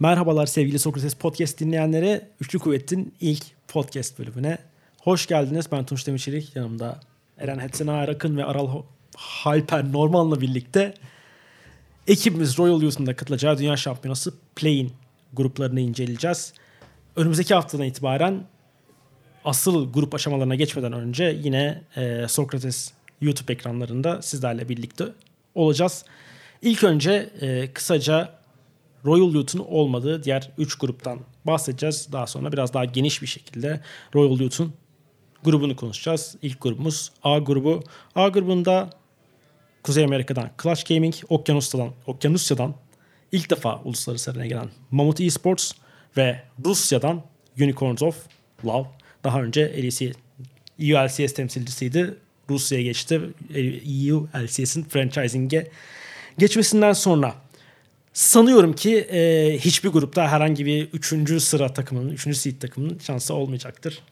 Merhabalar sevgili Sokrates Podcast dinleyenlere. Üçlü Kuvvet'in ilk podcast bölümüne hoş geldiniz. Ben Tunç Demirçelik. Yanımda Eren Hetsen Arakın ve Aral Halper Norman'la birlikte ekibimiz Royal Youth'un katılacağı Dünya Şampiyonası Play'in gruplarını inceleyeceğiz. Önümüzdeki haftadan itibaren asıl grup aşamalarına geçmeden önce yine e, Sokrates YouTube ekranlarında sizlerle birlikte olacağız. İlk önce e, kısaca Royal Youth'un olmadığı diğer 3 gruptan bahsedeceğiz. Daha sonra biraz daha geniş bir şekilde Royal Youth'un grubunu konuşacağız. İlk grubumuz A grubu. A grubunda Kuzey Amerika'dan Clutch Gaming, Okyanusya'dan, Okyanusya'dan ilk defa uluslararası arenaya gelen Mamut Esports ve Rusya'dan Unicorns of Love. Daha önce LEC, EU LCS temsilcisiydi. Rusya'ya geçti. EU LCS'in franchising'e geçmesinden sonra sanıyorum ki e, hiçbir grupta herhangi bir üçüncü sıra takımının, üçüncü seed takımının şansı olmayacaktır.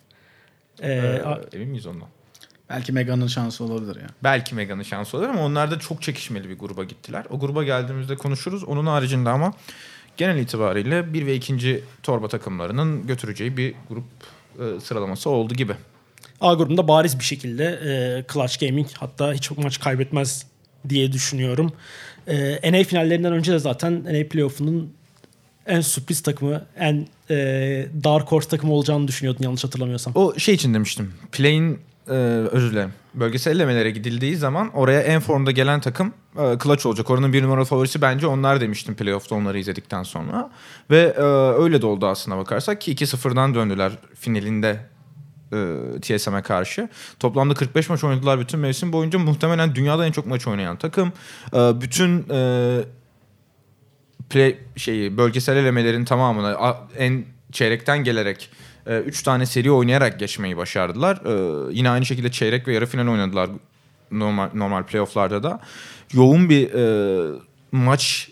E, ee, emin miyiz ondan? Belki Mega'nın şansı olabilir ya. Belki Mega'nın şansı olabilir ama onlar da çok çekişmeli bir gruba gittiler. O gruba geldiğimizde konuşuruz. Onun haricinde ama genel itibariyle bir ve ikinci torba takımlarının götüreceği bir grup e, sıralaması oldu gibi. A grubunda bariz bir şekilde e, Clutch Gaming hatta hiç maç kaybetmez diye düşünüyorum. E, NA finallerinden önce de zaten NA playoff'unun en sürpriz takımı, en e, dark horse takımı olacağını düşünüyordun yanlış hatırlamıyorsam. O şey için demiştim. Play'in e, özür dilerim. Bölgesel elemelere gidildiği zaman oraya en formda gelen takım e, clutch olacak. Oranın bir numaralı favorisi bence onlar demiştim playoff'ta onları izledikten sonra. Ve e, öyle de oldu aslına bakarsak ki 2-0'dan döndüler finalinde e, TSM'e karşı. Toplamda 45 maç oynadılar bütün mevsim boyunca. Muhtemelen dünyada en çok maç oynayan takım. E, bütün e, play şeyi bölgesel elemelerin tamamını en çeyrekten gelerek 3 tane seri oynayarak geçmeyi başardılar. E, yine aynı şekilde çeyrek ve yarı final oynadılar normal normal playoff'larda da. Yoğun bir e, maç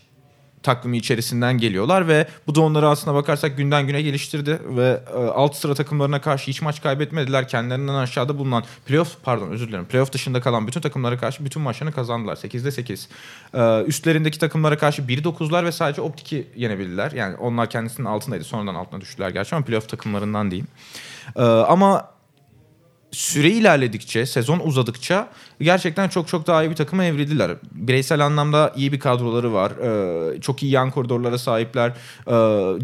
takvimi içerisinden geliyorlar ve bu da onları aslına bakarsak günden güne geliştirdi ve e, alt sıra takımlarına karşı hiç maç kaybetmediler. Kendilerinden aşağıda bulunan playoff pardon özür dilerim playoff dışında kalan bütün takımlara karşı bütün maçlarını kazandılar. 8'de 8. E, üstlerindeki takımlara karşı 1-9'lar ve sadece Optik'i yenebildiler. Yani onlar kendisinin altındaydı. Sonradan altına düştüler gerçi ama playoff takımlarından diyeyim. E, ama süre ilerledikçe, sezon uzadıkça gerçekten çok çok daha iyi bir takıma evrildiler. Bireysel anlamda iyi bir kadroları var. Ee, çok iyi yan koridorlara sahipler. Ee,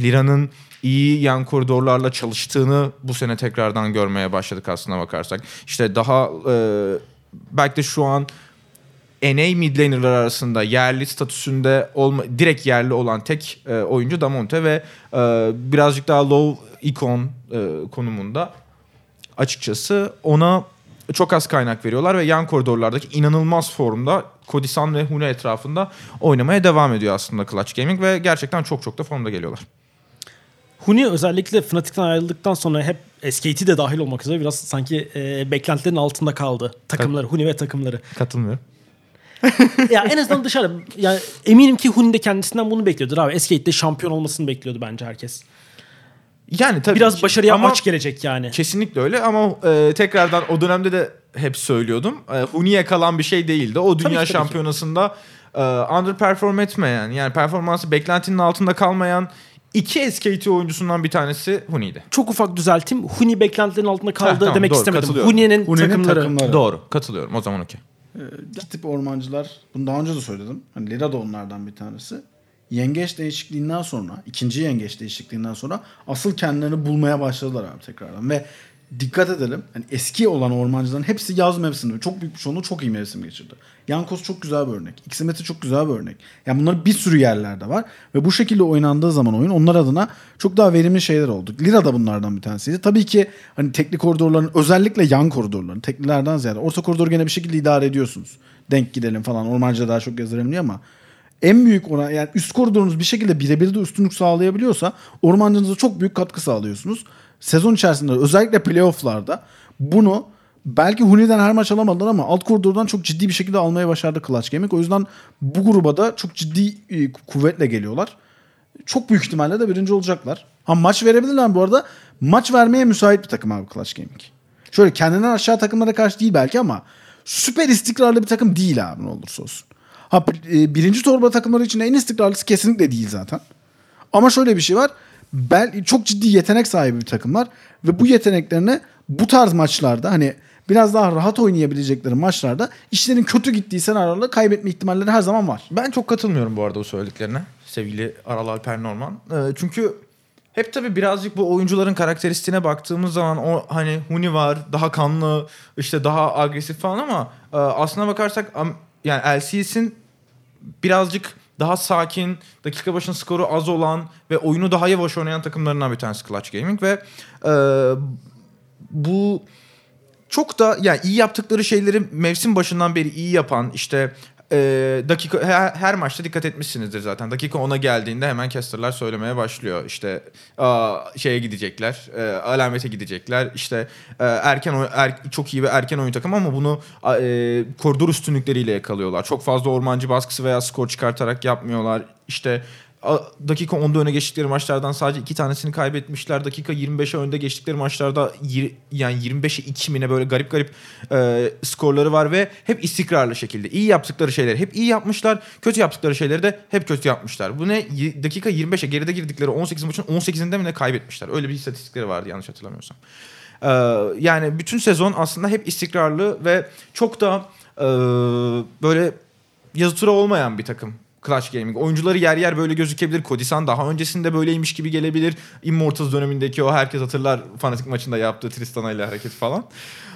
Lira'nın iyi yan koridorlarla çalıştığını bu sene tekrardan görmeye başladık aslına bakarsak. İşte daha e, belki de şu an NA mid laner'lar arasında yerli statüsünde olma, direkt yerli olan tek e, oyuncu Damonte ve e, birazcık daha low icon e, konumunda açıkçası ona çok az kaynak veriyorlar ve yan koridorlardaki inanılmaz formda Kodisan ve Hune etrafında oynamaya devam ediyor aslında Clutch Gaming ve gerçekten çok çok da formda geliyorlar. Huni özellikle Fnatic'ten ayrıldıktan sonra hep SKT de dahil olmak üzere biraz sanki e, beklentilerin altında kaldı takımları, Huni ve takımları. Katılmıyorum. ya en azından dışarı yani eminim ki Huni de kendisinden bunu bekliyordur abi. SKT'de şampiyon olmasını bekliyordu bence herkes. Yani tabii biraz başarıya ama aç gelecek yani. Kesinlikle öyle ama e, tekrardan o dönemde de hep söylüyordum. E, Huni'ye kalan bir şey değildi. O dünya tabii, şampiyonasında e, underperform etmeyen yani performansı beklentinin altında kalmayan iki SKT oyuncusundan bir tanesi Huni'ydi. Çok ufak düzelteyim. Huni beklentilerin altında kaldı Heh, tamam, demek doğru, istemedim. Huni'nin, Huni'nin takımları. takımları. Doğru katılıyorum o zaman okey. Ee, tip ormancılar bunu daha önce de söyledim. Hani Lira da onlardan bir tanesi yengeç değişikliğinden sonra, ikinci yengeç değişikliğinden sonra asıl kendilerini bulmaya başladılar abi tekrardan. Ve dikkat edelim. Yani eski olan ormancıların hepsi yaz mevsiminde çok büyük bir çoğunluğu çok iyi mevsim geçirdi. Yankos çok güzel bir örnek. Xmeti çok güzel bir örnek. Yani bunlar bir sürü yerlerde var. Ve bu şekilde oynandığı zaman oyun onlar adına çok daha verimli şeyler oldu. Lira da bunlardan bir tanesiydi. Tabii ki hani teknik koridorların özellikle yan koridorların teklilerden ziyade orta koridoru gene bir şekilde idare ediyorsunuz. Denk gidelim falan. Ormancıda daha çok gezdirelim diye ama en büyük oran yani üst koridorunuz bir şekilde birebir de üstünlük sağlayabiliyorsa ormancınıza çok büyük katkı sağlıyorsunuz. Sezon içerisinde özellikle playofflarda bunu belki Huni'den her maç alamadılar ama alt koridordan çok ciddi bir şekilde almaya başardı Clutch Gaming. O yüzden bu gruba da çok ciddi e, kuvvetle geliyorlar. Çok büyük ihtimalle de birinci olacaklar. Ha maç verebilirler bu arada. Maç vermeye müsait bir takım abi Clutch Gaming. Şöyle kendinden aşağı takımlara karşı değil belki ama süper istikrarlı bir takım değil abi ne olursa olsun. Ha, e, birinci torba takımları için en istikrarlısı kesinlikle değil zaten. Ama şöyle bir şey var. Bel, çok ciddi yetenek sahibi bir takımlar ve bu yeteneklerini bu tarz maçlarda hani biraz daha rahat oynayabilecekleri maçlarda işlerin kötü gittiği senaryolarda kaybetme ihtimalleri her zaman var. Ben çok katılmıyorum bu arada o söylediklerine. Sevgili Aral Alper Norman. Ee, çünkü hep tabii birazcık bu oyuncuların karakteristiğine baktığımız zaman o hani Huni var, daha kanlı, işte daha agresif falan ama e, aslına bakarsak yani LCS'in birazcık daha sakin, dakika başına skoru az olan ve oyunu daha yavaş oynayan takımlarından bir tanesi Clutch Gaming ve e, bu çok da yani iyi yaptıkları şeyleri mevsim başından beri iyi yapan işte e, dakika her, her maçta dikkat etmişsinizdir zaten. Dakika 10'a geldiğinde hemen casterlar söylemeye başlıyor. İşte aa, şeye gidecekler, e, alamete gidecekler. İşte e, erken er, çok iyi ve erken oyun takım ama bunu a, e, koridor üstünlükleriyle yakalıyorlar. Çok fazla ormancı baskısı veya skor çıkartarak yapmıyorlar. İşte a- dakika 10'da öne geçtikleri maçlardan sadece iki tanesini kaybetmişler. Dakika 25'e önde geçtikleri maçlarda yani 25'e 2 mine böyle garip garip e, skorları var ve hep istikrarlı şekilde iyi yaptıkları şeyleri hep iyi yapmışlar. Kötü yaptıkları şeyleri de hep kötü yapmışlar. Bu ne? Dakika 25'e geride girdikleri 18 maçın 18'inde mi ne kaybetmişler? Öyle bir istatistikleri vardı yanlış hatırlamıyorsam. Ee, yani bütün sezon aslında hep istikrarlı ve çok da e, böyle yazı tura olmayan bir takım. Clash Gaming. Oyuncuları yer yer böyle gözükebilir. Kodisan daha öncesinde böyleymiş gibi gelebilir. Immortals dönemindeki o herkes hatırlar fanatik maçında yaptığı Tristana ile hareketi falan.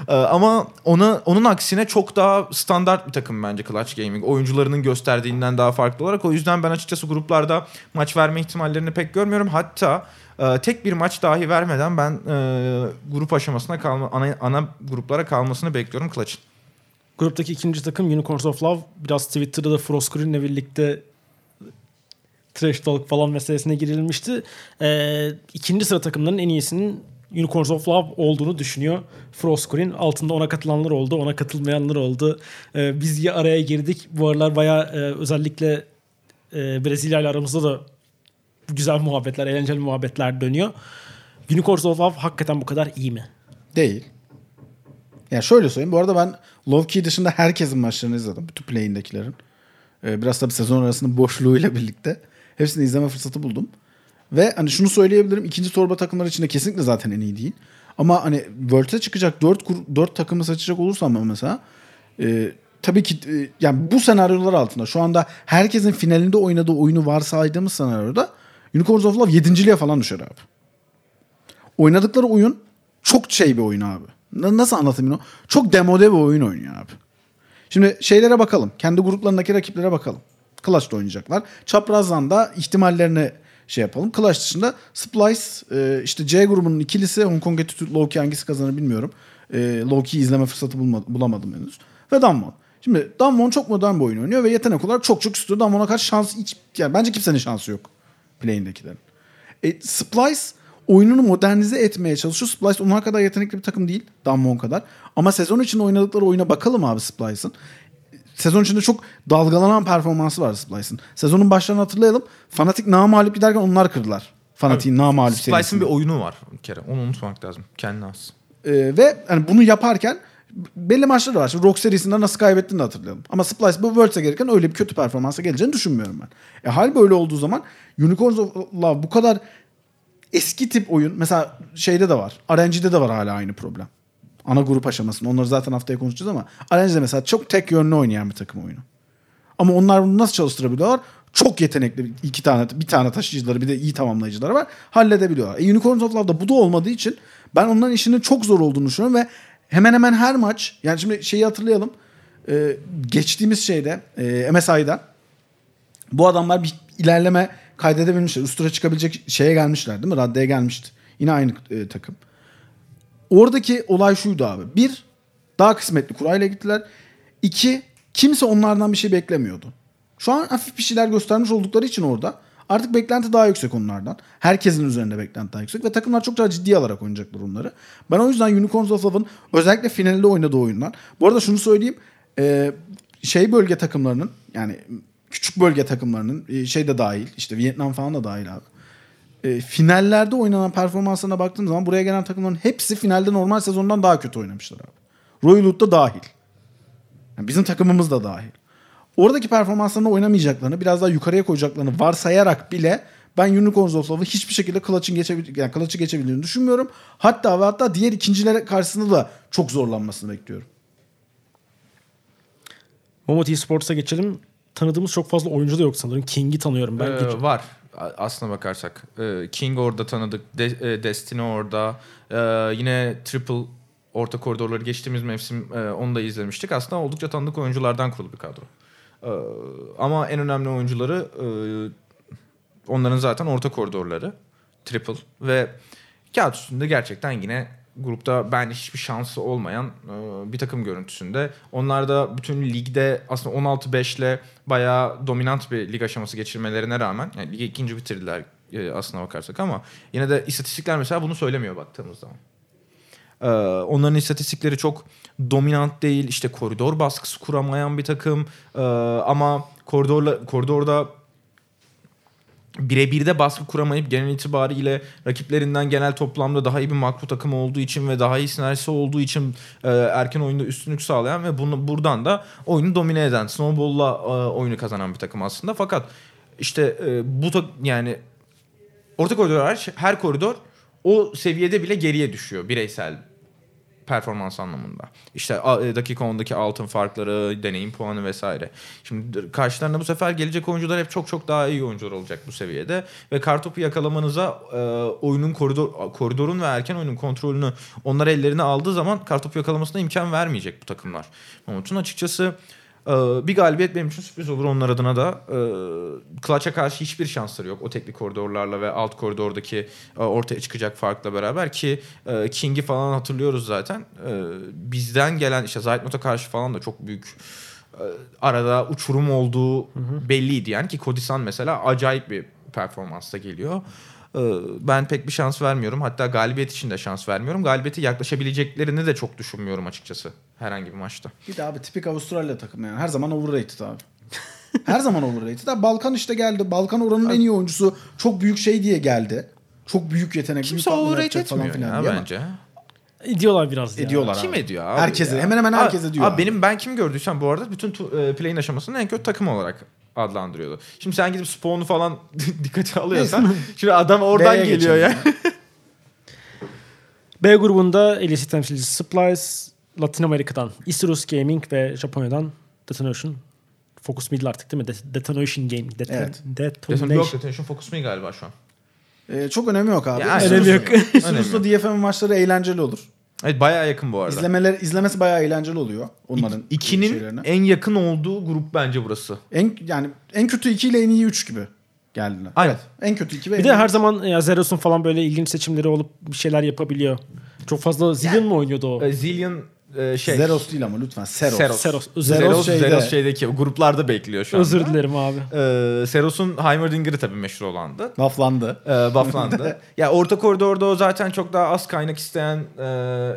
Ee, ama ona onun aksine çok daha standart bir takım bence Clutch Gaming. Oyuncularının gösterdiğinden daha farklı olarak. O yüzden ben açıkçası gruplarda maç verme ihtimallerini pek görmüyorum. Hatta e, tek bir maç dahi vermeden ben e, grup aşamasına kalma ana, ana gruplara kalmasını bekliyorum Clutch'ın. Gruptaki ikinci takım Unicorns of Love. Biraz Twitter'da da Frostgreen'le birlikte trash talk falan meselesine girilmişti. Ee, ikinci sıra takımların en iyisinin Unicorns of Love olduğunu düşünüyor. Frostgreen altında ona katılanlar oldu, ona katılmayanlar oldu. Ee, biz ya araya girdik. Bu aralar bayağı e, özellikle e, Brezilya ile aramızda da güzel muhabbetler, eğlenceli muhabbetler dönüyor. Unicorns of Love hakikaten bu kadar iyi mi? Değil. Ya şöyle söyleyeyim. Bu arada ben Low Key dışında herkesin maçlarını izledim. Bütün play'indekilerin. Ee, biraz tabii sezon arasının boşluğuyla birlikte. Hepsini izleme fırsatı buldum. Ve hani şunu söyleyebilirim. ikinci torba takımlar içinde kesinlikle zaten en iyi değil. Ama hani World'e çıkacak 4, 4 takımı seçecek olursam mesela e, tabii ki e, yani bu senaryolar altında şu anda herkesin finalinde oynadığı oyunu varsaydığımız senaryoda Unicorns of Love 7. falan düşer abi. Oynadıkları oyun çok şey bir oyun abi. Na- Nasıl anlatayım bunu? Çok demode bir oyun oynuyor abi. Şimdi şeylere bakalım. Kendi gruplarındaki rakiplere bakalım. Clash'da oynayacaklar. Çaprazdan da ihtimallerini şey yapalım. Clash dışında Splice e, işte C grubunun ikilisi Hong Kong Attitude Low Key hangisi kazanır bilmiyorum. E, Low Key izleme fırsatı bulamadım henüz. Ve Damwon. Şimdi Damwon çok modern bir oyun oynuyor ve yetenek olarak çok çok üstü. Damwon'a karşı şans hiç yani bence kimsenin şansı yok. Play'indekilerin. E, Splice oyununu modernize etmeye çalışıyor. Splice onlar kadar yetenekli bir takım değil. Damwon kadar. Ama sezon içinde oynadıkları oyuna bakalım abi Splice'ın. Sezon içinde çok dalgalanan performansı var Splice'ın. Sezonun başlarını hatırlayalım. Fanatik namalip giderken onlar kırdılar. Fanatik'in namalip Splice'ın serisini. bir oyunu var bir kere. Onu unutmamak lazım. Kendine has. Ee, ve hani bunu yaparken belli maçları var. Şimdi Rock serisinden nasıl kaybettiğini de hatırlayalım. Ama Splice bu Worlds'e gelirken öyle bir kötü performansa geleceğini düşünmüyorum ben. E, hal böyle olduğu zaman Unicorns of Love bu kadar eski tip oyun mesela şeyde de var. RNG'de de var hala aynı problem. Ana grup aşamasında. Onları zaten haftaya konuşacağız ama RNG'de mesela çok tek yönlü oynayan bir takım oyunu. Ama onlar bunu nasıl çalıştırabiliyorlar? Çok yetenekli iki tane bir tane taşıyıcıları bir de iyi tamamlayıcıları var. Halledebiliyorlar. E, Unicorns of Love'da bu da olmadığı için ben onların işinin çok zor olduğunu düşünüyorum ve hemen hemen her maç yani şimdi şeyi hatırlayalım. Ee, geçtiğimiz şeyde e, MSI'da bu adamlar bir ilerleme kaydedebilmişler. Üst çıkabilecek şeye gelmişler değil mi? Raddeye gelmişti. Yine aynı e, takım. Oradaki olay şuydu abi. Bir, daha kısmetli kurayla gittiler. İki, kimse onlardan bir şey beklemiyordu. Şu an hafif bir şeyler göstermiş oldukları için orada artık beklenti daha yüksek onlardan. Herkesin üzerinde beklenti daha yüksek ve takımlar çok daha ciddiye alarak oynayacaklar onları. Ben o yüzden Unicorns of Love'ın özellikle finalde oynadığı oyunlar. Bu arada şunu söyleyeyim. e, şey bölge takımlarının yani küçük bölge takımlarının e, şey de dahil işte Vietnam falan da dahil abi e, finallerde oynanan performanslarına baktığım zaman buraya gelen takımların hepsi finalde normal sezondan daha kötü oynamışlar abi. Royal da dahil. Yani bizim takımımız da dahil. Oradaki performanslarını oynamayacaklarını, biraz daha yukarıya koyacaklarını varsayarak bile Ben Unicorns of Love'ı hiçbir şekilde Clutch'ın geçebil yani Clutch'ı geçebildiğini düşünmüyorum. Hatta ve hatta diğer ikincilere karşısında da çok zorlanmasını bekliyorum. Momot Esports'a geçelim. Tanıdığımız çok fazla oyuncu da yok sanırım. King'i tanıyorum ben. Ee, var aslına bakarsak. Ee, King orada tanıdık. De- e, Destiny orada. Ee, yine Triple orta koridorları geçtiğimiz mevsim e, onu da izlemiştik. Aslında oldukça tanıdık oyunculardan kurulu bir kadro. Ee, ama en önemli oyuncuları e, onların zaten orta koridorları. Triple ve kağıt üstünde gerçekten yine grupta bence hiçbir şansı olmayan e, bir takım görüntüsünde. Onlar da bütün ligde aslında 16-5 ile bayağı dominant bir lig aşaması geçirmelerine rağmen yani ligi ikinci bitirdiler e, aslına bakarsak ama yine de istatistikler mesela bunu söylemiyor baktığımız zaman. Ee, onların istatistikleri çok dominant değil. İşte koridor baskısı kuramayan bir takım. Ama koridorla koridorda birebir de baskı kuramayıp genel itibariyle rakiplerinden genel toplamda daha iyi bir makro takım olduğu için ve daha iyi sinerjisi olduğu için e, erken oyunda üstünlük sağlayan ve bunu buradan da oyunu domine eden, snowball'la e, oyunu kazanan bir takım aslında. Fakat işte e, bu ta- yani orta koridor hariç her koridor o seviyede bile geriye düşüyor bireysel performans anlamında. İşte e, dakika 10'daki altın farkları, deneyim puanı vesaire. Şimdi karşılarına bu sefer gelecek oyuncular hep çok çok daha iyi oyuncular olacak bu seviyede ve kartopu yakalamanıza e, oyunun koridor koridorun ve erken oyunun kontrolünü onlar ellerine aldığı zaman kartopu yakalamasına imkan vermeyecek bu takımlar. Onun için açıkçası bir galibiyet benim için sürpriz olur onlar adına da. E, Clutch'a karşı hiçbir şansları yok. O teknik koridorlarla ve alt koridordaki e, ortaya çıkacak farkla beraber ki e, King'i falan hatırlıyoruz zaten. E, bizden gelen işte Zaytnot'a karşı falan da çok büyük e, arada uçurum olduğu belliydi. Yani ki Kodisan mesela acayip bir performansla geliyor. E, Ben pek bir şans vermiyorum. Hatta galibiyet için de şans vermiyorum. Galibiyete yaklaşabileceklerini de çok düşünmüyorum açıkçası herhangi bir maçta. Bir de abi tipik Avustralya takımı yani. Her zaman overrated abi. Her zaman overrated. Abi Balkan işte geldi. Balkan oranın en iyi oyuncusu. Çok büyük şey diye geldi. Çok büyük yetenek. Kimse büyük patlama overrate yapacak falan etmiyor filan ya ama bence. Ediyorlar biraz ya. Ediyorlar Kim abi. ediyor abi? Herkese, ya? hemen hemen herkese Abi- diyor Abi abi. benim ben kim gördüysem bu arada bütün tu, e, play'in aşamasını en kötü takım olarak adlandırıyordu. Şimdi sen gidip Spawn'u falan dikkate alıyorsan şimdi adam oradan B'ye geliyor ya. B grubunda LEC temsilcisi Supplies, Latin Amerika'dan Isurus Gaming ve Japonya'dan Detonation. Focus Middle artık değil mi? Det- Detonation Gaming. Det- Evet. Detonation. Yok Detention Focus Me galiba şu an. Ee, çok önemi yok abi. Ya, aynen. Önemi yok. Isurus'ta DFM maçları eğlenceli olur. Evet bayağı yakın bu arada. İzlemeler, izlemesi bayağı eğlenceli oluyor. Onların İk- İkinin şeylerine. en yakın olduğu grup bence burası. En yani en kötü 2 ile en iyi 3 gibi geldiler. Aynen. En kötü 2 ve Bir de her zaman ya Zeros'un falan böyle ilginç seçimleri olup bir şeyler yapabiliyor. Çok fazla Zillion mu oynuyordu o? E, Zillion e, şey. Zeros değil ama lütfen Seros. Seros. Seros. Zeros, Zeros Zeros, şeyde- şeydeki gruplarda bekliyor şu anda. Özür dilerim abi. Ee, Seros'un Heimerdinger'ı tabii meşhur olandı. Laflandı. e, bufflandı. ya orta koridorda o zaten çok daha az kaynak isteyen e,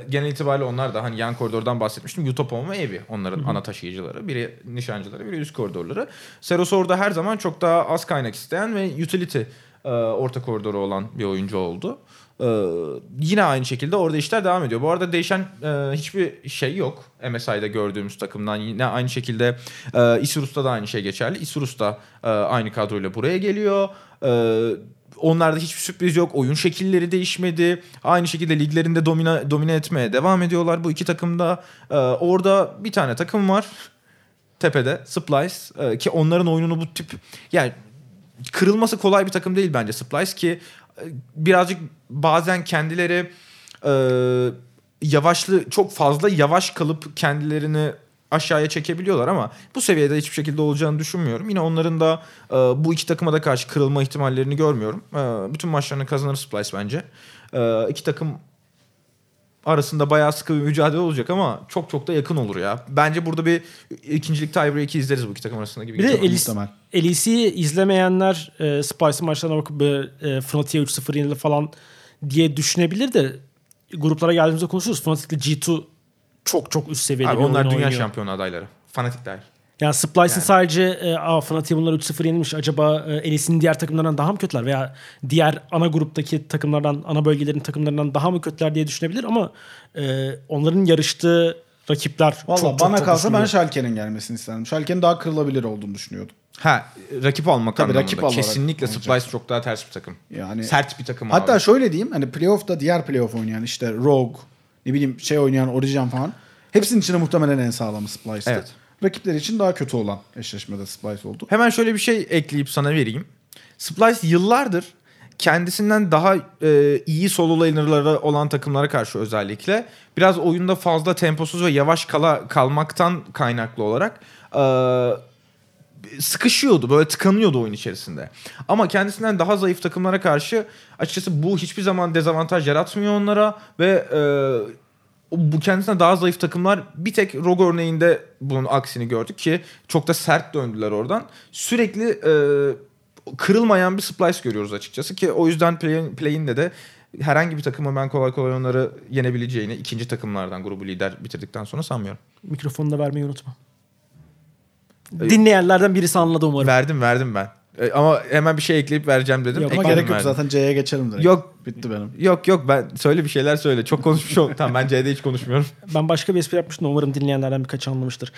genel itibariyle onlar da hani yan koridordan bahsetmiştim. Utopon ve Evi onların ana taşıyıcıları. Biri nişancıları, biri üst koridorları. Seros orada her zaman çok daha az kaynak isteyen ve utility e, orta koridoru olan bir oyuncu oldu. E, yine aynı şekilde orada işler devam ediyor. Bu arada değişen e, hiçbir şey yok. MSI'de gördüğümüz takımdan yine aynı şekilde e, Isurus'ta da aynı şey geçerli. Isurus da e, aynı kadroyla buraya geliyor. E, Onlarda hiçbir sürpriz yok. Oyun şekilleri değişmedi. Aynı şekilde liglerinde domine, domine etmeye devam ediyorlar bu iki takımda. Ee, orada bir tane takım var. Tepede Splice Ee, ki onların oyununu bu tip yani kırılması kolay bir takım değil bence Splice ki e, birazcık bazen kendileri e, yavaşlı çok fazla yavaş kalıp kendilerini aşağıya çekebiliyorlar ama bu seviyede hiçbir şekilde olacağını düşünmüyorum. Yine onların da e, bu iki takıma da karşı kırılma ihtimallerini görmüyorum. E, bütün maçlarını kazanır Splice bence. E, iki takım arasında bayağı sıkı bir mücadele olacak ama çok çok da yakın olur ya. Bence burada bir ikincilik tiebreak'i izleriz bu iki takım arasında gibi. Bir de. Elis. LEC'yi izlemeyenler e, Spice'ın maçlarına bakıp böyle, e, Fnatic'e 3-0 yenildi falan diye düşünebilir de gruplara geldiğimizde konuşuruz. Fnatic'le G2 çok çok üst seviyede Abi bir onlar oyun dünya oynuyor. şampiyonu adayları. Fanatik dahil. Yani Splice'ın Yani. sadece e, Aa, Fnatic'e bunlar 3-0 yenilmiş. Acaba e, LEC'nin diğer takımlarından daha mı kötüler? Veya diğer ana gruptaki takımlardan, ana bölgelerin takımlarından daha mı kötüler diye düşünebilir ama e, onların yarıştığı rakipler Valla çok bana çok kalsa ben. Schalke'nin gelmesini isterdim. Schalke'nin daha kırılabilir olduğunu düşünüyordum. Ha rakip almak Tabii, anlamında. rakip Kesinlikle. Splice çok daha ters bir takım. Yani Sert bir takım Hatta abi. şöyle diyeyim hani playoff'ta diğer playoff oynayan işte Rogue ne bileyim şey oynayan Origin falan hepsinin içinde muhtemelen en sağlamı Splice'tı. Evet. Rakipleri için daha kötü olan eşleşmede Splice oldu. Hemen şöyle bir şey ekleyip sana vereyim. Splice yıllardır kendisinden daha e, iyi solo laner'ları olan takımlara karşı özellikle biraz oyunda fazla temposuz ve yavaş kala kalmaktan kaynaklı olarak e, sıkışıyordu. Böyle tıkanıyordu oyun içerisinde. Ama kendisinden daha zayıf takımlara karşı açıkçası bu hiçbir zaman dezavantaj yaratmıyor onlara ve e, bu kendisine daha zayıf takımlar bir tek Rogue örneğinde bunun aksini gördük ki çok da sert döndüler oradan. Sürekli e, kırılmayan bir splice görüyoruz açıkçası ki o yüzden play, play'inde de herhangi bir takımı ben kolay kolay onları yenebileceğini ikinci takımlardan grubu lider bitirdikten sonra sanmıyorum. Mikrofonu da vermeyi unutma. Dinleyenlerden birisi anladı umarım. Verdim verdim ben. E, ama hemen bir şey ekleyip vereceğim dedim. Ama Ekledim, gerek yok verdim. zaten C'ye geçelim direkt. Yok Bitti benim. yok yok ben söyle bir şeyler söyle. Çok konuşmuş oldum. tamam ben C'de hiç konuşmuyorum. Ben başka bir espri yapmıştım. Umarım dinleyenlerden birkaç anlamıştır.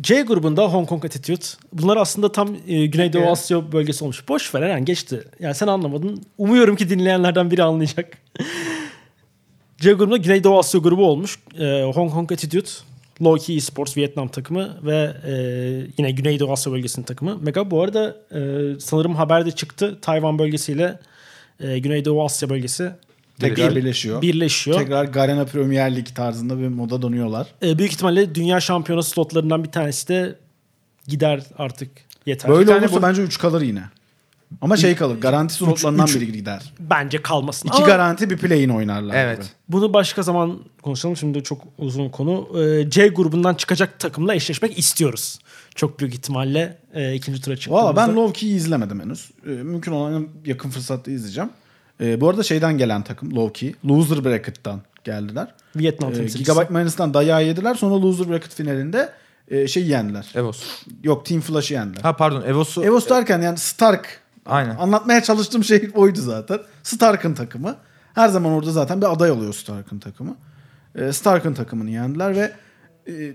C grubunda Hong Kong Attitude. Bunlar aslında tam e, Güneydoğu Evet. Asya bölgesi olmuş. Boş ver Eren geçti. Yani sen anlamadın. Umuyorum ki dinleyenlerden biri anlayacak. C grubunda Güneydoğu Asya grubu olmuş. E, Hong Kong Attitude, Loki Esports Vietnam takımı ve e, yine Güneydoğu Asya bölgesinin takımı. Mega bu arada e, sanırım haberde çıktı. Tayvan bölgesiyle e, Güneydoğu Asya bölgesi Tekrar Bir- birleşiyor. birleşiyor. Tekrar Garena Premier Lig tarzında bir moda dönüyorlar. E, büyük ihtimalle dünya şampiyonası slotlarından bir tanesi de gider artık yeter. Böyle olursa bu- bence 3 kalır yine. Ama şey kalır. Garanti slotlarından üç- biri gider. Bence kalmasın. İki Ama garanti bir play'in oynarlar. Evet. gibi. bunu başka zaman konuşalım. Şimdi çok uzun konu. E, C grubundan çıkacak takımla eşleşmek istiyoruz. Çok büyük ihtimalle e, ikinci tura çıktığımızda. Valla ben Low-Key'i izlemedim henüz. Ee, mümkün olan en yakın fırsatta izleyeceğim. Ee, bu arada şeyden gelen takım Low-Key. Loser Bracket'tan geldiler. Vietnam Ee, temsilcisi. Gigabyte Minus'tan dayağı yediler. Sonra Loser Bracket finalinde e, şey yendiler. Evos. Yok Team Flash'ı yendiler. Ha pardon Evos'u. Evos derken yani Stark. Aynen. Anlatmaya çalıştığım şey oydu zaten. Stark'ın takımı. Her zaman orada zaten bir aday oluyor Stark'ın takımı. Ee, Stark'ın takımını yendiler ve e,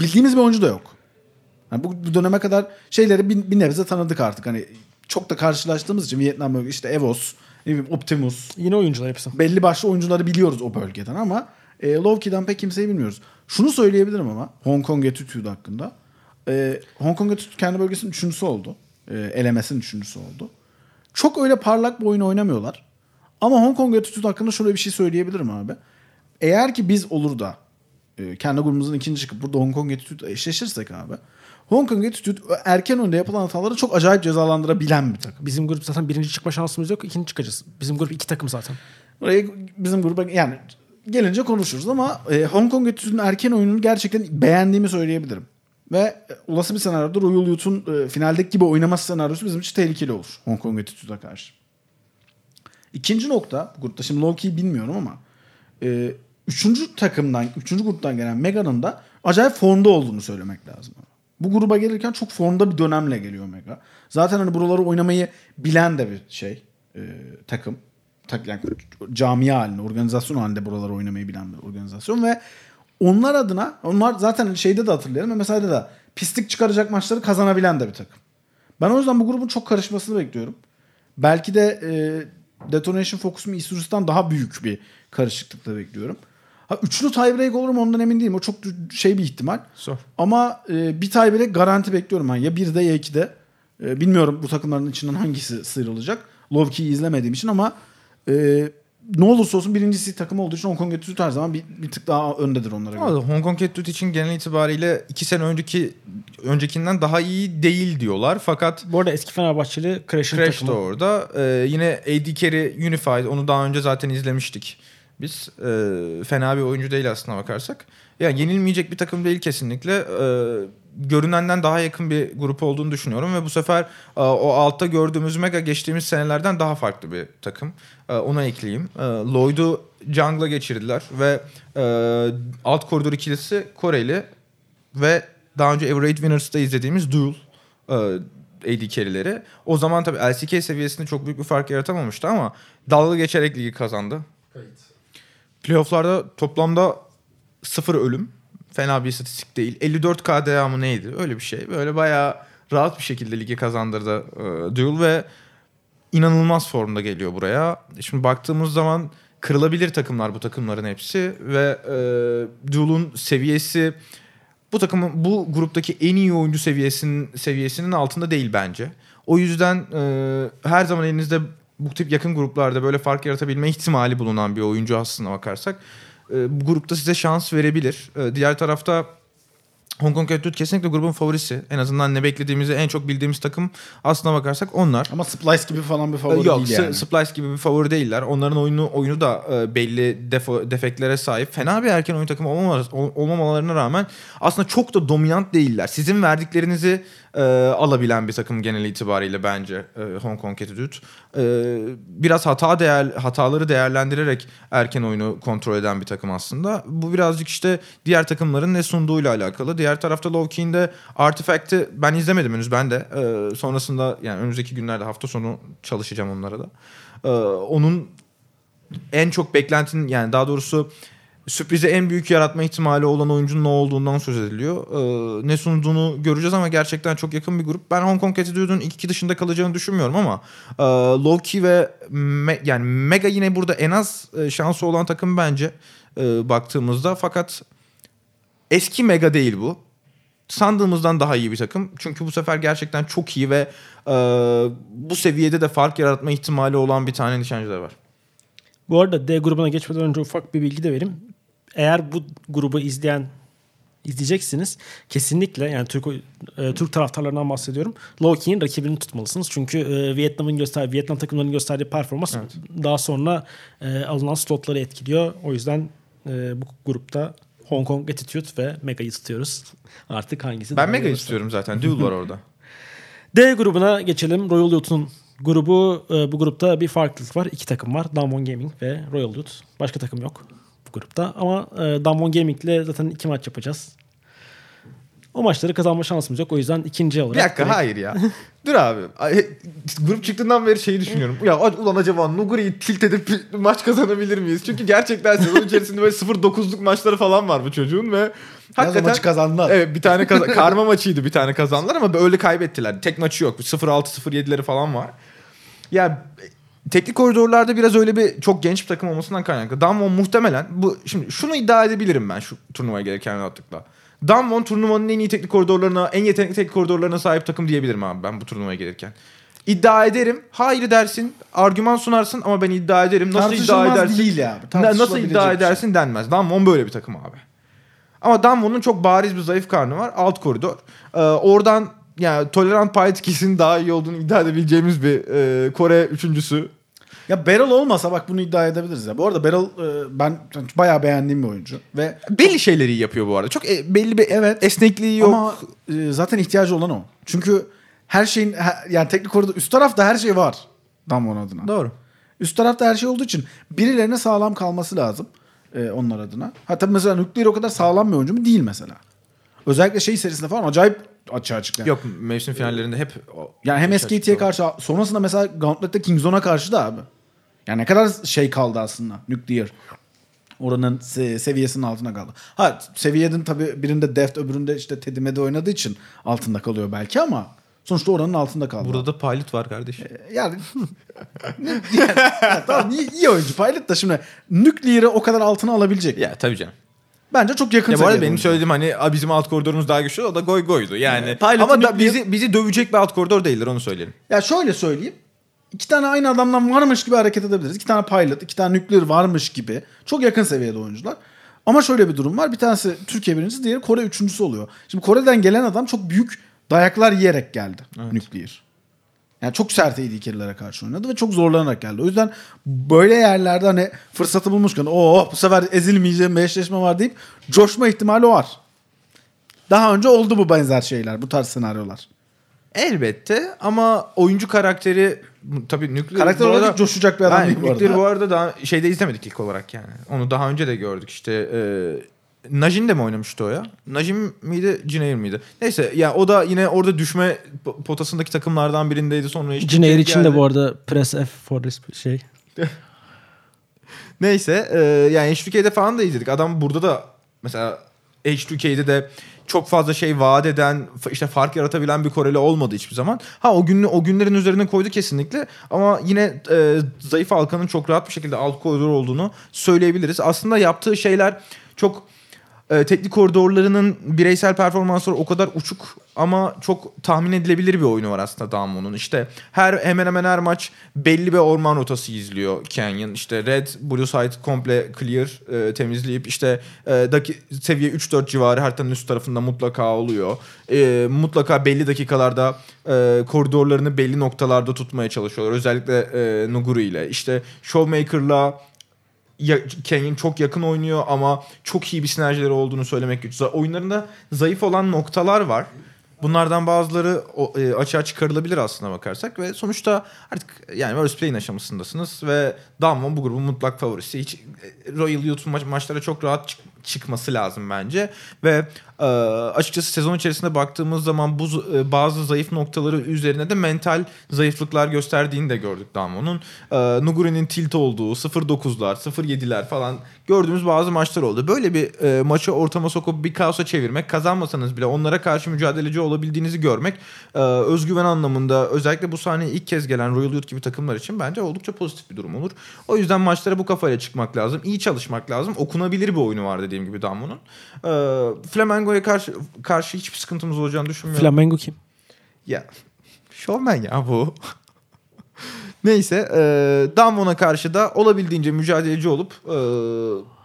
bildiğimiz bir oyuncu da yok. Yani bu, bu döneme kadar şeyleri bir, bir nebze tanıdık artık. Hani çok da karşılaştığımız için Vietnam bölgesi işte Evos, ne bileyim Optimus. Yine oyuncular hepsi. Belli başlı oyuncuları biliyoruz o bölgeden ama e, Low-Key'den pek kimseyi bilmiyoruz. Şunu söyleyebilirim ama Hong Kong Attitude hakkında. E, Hong Kong Attitude kendi bölgesinin üçüncüsü oldu. E, elemesinin üçüncüsü oldu. Çok öyle parlak bir oyun oynamıyorlar. Ama Hong Kong Attitude hakkında şöyle bir şey söyleyebilirim abi. Eğer ki biz olur da e, kendi grubumuzun ikinci çıkıp burada Hong Kong Attitude eşleşirsek abi. Hong Kong Attitude erken önde yapılan hataları çok acayip cezalandırabilen bir takım. Bizim grup zaten birinci çıkma şansımız yok. ikinci çıkacağız. Bizim grup iki takım zaten. Oraya bizim gruba yani gelince konuşuruz ama e, Hong Kong Attitude'un erken oyununu gerçekten beğendiğimi söyleyebilirim. Ve olası bir senaryoda Royal Youth'un e, finaldeki gibi oynaması senaryosu bizim için tehlikeli olur Hong Kong Attitude'a karşı. İkinci nokta, bu grupta şimdi Loki'yi bilmiyorum ama e, üçüncü takımdan, üçüncü gruptan gelen Mega'nın da acayip formda olduğunu söylemek lazım. Bu gruba gelirken çok formda bir dönemle geliyor Mega. Zaten hani buraları oynamayı bilen de bir şey, e, takım. Tak, yani camia halinde, organizasyon halinde buraları oynamayı bilen bir organizasyon ve onlar adına, onlar zaten şeyde de hatırlayalım, MSI'de de pislik çıkaracak maçları kazanabilen de bir takım. Ben o yüzden bu grubun çok karışmasını bekliyorum. Belki de e, Detonation Focus'un Isurus'tan daha büyük bir karışıklıkla bekliyorum. Ha, üçlü tiebreak olur mu ondan emin değilim. O çok şey bir ihtimal. Zor. Ama e, bir tiebreak garanti bekliyorum ben. Ya 1'de ya 2'de. E, bilmiyorum bu takımların içinden hangisi sıyrılacak. Low-Key'i izlemediğim için ama e, ne olursa olsun birincisi takım olduğu için Hong Kong Attitude her zaman bir, bir tık daha öndedir onlara göre. Hong Kong Attitude için genel itibariyle iki sene önceki öncekinden daha iyi değil diyorlar. Fakat Bu arada eski Fenerbahçeli Crash'ın Crash takımı. da orada. Ee, yine AD Carry Unified onu daha önce zaten izlemiştik. Biz Ee, fena bir oyuncu değil aslına bakarsak. Yani yenilmeyecek bir takım değil kesinlikle. Ee, görünenden daha yakın bir grup olduğunu düşünüyorum ve bu sefer e, o altta gördüğümüz Mega geçtiğimiz senelerden daha farklı bir takım. Ee, ona ekleyeyim. Ee, Lloyd'u jungle'a geçirdiler ve e, alt koridor ikilisi Koreli ve daha önce Everade Winners'ta izlediğimiz Duel e, AD carry'leri. O zaman tabii LCK seviyesinde çok büyük bir fark yaratamamıştı ama dalga geçerek ligi kazandı. Playoff'larda toplamda sıfır ölüm. Fena bir istatistik değil. 54 KDA mı neydi? Öyle bir şey. Böyle bayağı rahat bir şekilde ligi kazandırdı e, Duel ve inanılmaz formda geliyor buraya. Şimdi baktığımız zaman kırılabilir takımlar bu takımların hepsi ve e, Duel'un seviyesi bu takımın bu gruptaki en iyi oyuncu seviyesinin seviyesinin altında değil bence. O yüzden e, her zaman elinizde bu tip yakın gruplarda böyle fark yaratabilme ihtimali bulunan bir oyuncu aslına bakarsak e, bu grupta size şans verebilir. E, diğer tarafta Hong Kong Red kesinlikle grubun favorisi. En azından ne beklediğimizi en çok bildiğimiz takım aslına bakarsak onlar. Ama Splice gibi falan bir favori Yok, değil yani. Splice gibi bir favori değiller. Onların oyunu oyunu da e, belli defo, defeklere sahip. Fena bir erken oyun takımı olmamaları, olmamalarına rağmen aslında çok da dominant değiller. Sizin verdiklerinizi e, alabilen bir takım genel itibariyle bence e, Hong Kong Attitude. E, biraz hata değer hataları değerlendirerek erken oyunu kontrol eden bir takım aslında. Bu birazcık işte diğer takımların ne sunduğuyla alakalı. Diğer tarafta Low de Artifact'i ben izlemedim henüz ben de. E, sonrasında yani önümüzdeki günlerde hafta sonu çalışacağım onlara da. E, onun en çok beklentinin yani daha doğrusu sürprize en büyük yaratma ihtimali olan oyuncunun ne olduğundan söz ediliyor. Ee, ne sunduğunu göreceğiz ama gerçekten çok yakın bir grup. Ben Hong Kong Attitude'un ilk iki dışında kalacağını düşünmüyorum ama e, Loki ve Me, yani Mega yine burada en az e, şansı olan takım bence e, baktığımızda. Fakat eski Mega değil bu. Sandığımızdan daha iyi bir takım. Çünkü bu sefer gerçekten çok iyi ve e, bu seviyede de fark yaratma ihtimali olan bir tane nişancı da var. Bu arada D grubuna geçmeden önce ufak bir bilgi de vereyim eğer bu grubu izleyen izleyeceksiniz. Kesinlikle yani Türk e, Türk taraftarlarından bahsediyorum. Loki'nin rakibini tutmalısınız. Çünkü e, Vietnam'ın göster Vietnam takımlarının gösterdiği performans evet. daha sonra e, alınan slotları etkiliyor. O yüzden e, bu grupta Hong Kong Attitude ve Mega'yı tutuyoruz. Artık hangisi? Ben Mega'yı tutuyorum zaten. Duel var orada. D grubuna geçelim. Royal Youth'un grubu e, bu grupta bir farklılık var. İki takım var. Damwon Gaming ve Royal Youth. Başka takım yok grupta. Ama e, Damwon Gaming'le zaten iki maç yapacağız. O maçları kazanma şansımız yok. O yüzden ikinci olarak... Bir dakika direkt... hayır ya. Dur abi. Grup çıktığından beri şeyi düşünüyorum. ya ulan acaba Nuguri'yi tilt edip maç kazanabilir miyiz? Çünkü gerçekten sezon içerisinde böyle 0-9'luk maçları falan var bu çocuğun ve hakikaten maçı kazandılar. Evet bir tane kaz- karma maçıydı bir tane kazandılar ama böyle kaybettiler. Tek maçı yok. 0-6-0-7'leri falan var. Ya teknik koridorlarda biraz öyle bir çok genç bir takım olmasından kaynaklı. Damwon muhtemelen bu şimdi şunu iddia edebilirim ben şu turnuvaya gelirken rahatlıkla. Damwon turnuvanın en iyi teknik koridorlarına, en yetenekli teknik koridorlarına sahip takım diyebilirim abi ben bu turnuvaya gelirken. İddia ederim. Hayır dersin. Argüman sunarsın ama ben iddia ederim. Nasıl iddia edersin? değil abi. Nasıl iddia şey. edersin şey. denmez. Damwon böyle bir takım abi. Ama Damwon'un çok bariz bir zayıf karnı var. Alt koridor. Ee, oradan yani tolerant pay etkisinin daha iyi olduğunu iddia edebileceğimiz bir e, Kore üçüncüsü. Ya Beryl olmasa bak bunu iddia edebiliriz ya. Bu arada Beryl e, ben bayağı beğendiğim bir oyuncu ve belli şeyleri iyi yapıyor bu arada. Çok e, belli bir evet esnekliği yok. Ama e, zaten ihtiyacı olan o. Çünkü her şeyin yani teknik koridor üst tarafta her şey var. Damwon adına. Doğru. Üst tarafta her şey olduğu için birilerine sağlam kalması lazım e, onlar adına. Hatta mesela Nükleer o kadar sağlam bir oyuncu mu değil mesela. Özellikle şey serisinde falan acayip açığa çıktı. Yok mevsim finallerinde hep yani hem SKT'ye karşı sonrasında mesela Gauntlet'te Kingzone'a karşı da abi. Yani ne kadar şey kaldı aslında Nuclear. Oranın se- seviyesinin altına kaldı. Ha seviyenin tabii birinde Deft öbüründe işte Teddy Medi oynadığı için altında kalıyor belki ama sonuçta oranın altında kaldı. Burada da Pilot var kardeş. Ee, yani, yani, yani tamam iyi, iyi oyuncu Pilot da şimdi Nuclear'ı o kadar altına alabilecek. Ya tabii canım. Bence çok yakın ya bu arada benim söylediğim hani bizim alt koridorumuz daha güçlü o da goy goydu. Yani ee, ama da bizi bizi dövecek bir alt koridor değildir onu söyleyelim. Ya şöyle söyleyeyim. İki tane aynı adamdan varmış gibi hareket edebiliriz. İki tane pilot, iki tane nükleer varmış gibi. Çok yakın seviyede oyuncular. Ama şöyle bir durum var. Bir tanesi Türkiye birincisi, diğeri Kore üçüncüsü oluyor. Şimdi Kore'den gelen adam çok büyük dayaklar yiyerek geldi. Evet. Nükleer. Yani çok sert AD karşı oynadı ve çok zorlanarak geldi. O yüzden böyle yerlerde hani fırsatı bulmuşken oh bu sefer ezilmeyeceğim bir eşleşme var deyip coşma ihtimali var. Daha önce oldu bu benzer şeyler, bu tarz senaryolar. Elbette ama oyuncu karakteri tabii nükleer karakter olarak arada, coşacak bir adam yani, değil bu arada. bu arada daha şeyde izlemedik ilk olarak yani. Onu daha önce de gördük işte e, Najin de mi oynamıştı o ya? Najin miydi, Cineir miydi? Neyse ya yani o da yine orada düşme potasındaki takımlardan birindeydi sonra işte Cineir için de bu arada press F for this şey. Neyse e, yani HBK'de falan da izledik. Adam burada da mesela H2K'de de çok fazla şey vaat eden, işte fark yaratabilen bir Koreli olmadı hiçbir zaman. Ha o günü o günlerin üzerine koydu kesinlikle ama yine e, zayıf halkanın çok rahat bir şekilde alt koridor olduğunu söyleyebiliriz. Aslında yaptığı şeyler çok e, teknik koridorlarının bireysel performansları o kadar uçuk ama çok tahmin edilebilir bir oyunu var aslında Damon'un. İşte her hemen hemen her maç belli bir orman rotası izliyor Canyon. İşte Red, Blue Side komple clear e, temizleyip işte e, daki, seviye 3-4 civarı haritanın üst tarafında mutlaka oluyor. E, mutlaka belli dakikalarda e, koridorlarını belli noktalarda tutmaya çalışıyorlar. Özellikle e, Nuguri ile. İşte Showmaker'la Kenyon çok yakın oynuyor ama çok iyi bir sinerjileri olduğunu söylemek güç. Oyunlarında zayıf olan noktalar var. Bunlardan bazıları e, açığa çıkarılabilir aslına bakarsak ve sonuçta artık yani World Play'in aşamasındasınız ve Damwon bu grubun mutlak favorisi. Hiç e, Royal Youth ma- maçlara çok rahat çık- çıkması lazım bence ve e, açıkçası sezon içerisinde baktığımız zaman bu e, bazı zayıf noktaları üzerine de mental zayıflıklar gösterdiğini de gördük Damon'un. E, Nuguri'nin tilt olduğu 0-9'lar, 0-7'ler falan gördüğümüz bazı maçlar oldu. Böyle bir e, maçı ortama sokup bir kaosa çevirmek, kazanmasanız bile onlara karşı mücadeleci olabildiğinizi görmek e, özgüven anlamında özellikle bu sahneye ilk kez gelen Royal Youth gibi takımlar için bence oldukça pozitif bir durum olur. O yüzden maçlara bu kafayla çıkmak lazım. iyi çalışmak lazım. Okunabilir bir oyunu var dediğim gibi Damon'un. E, Flamengo'ya karşı karşı hiçbir sıkıntımız olacağını düşünmüyorum. Flamengo kim? Ya şovmen ya bu. Neyse e, Damon'a karşı da olabildiğince mücadeleci olup e,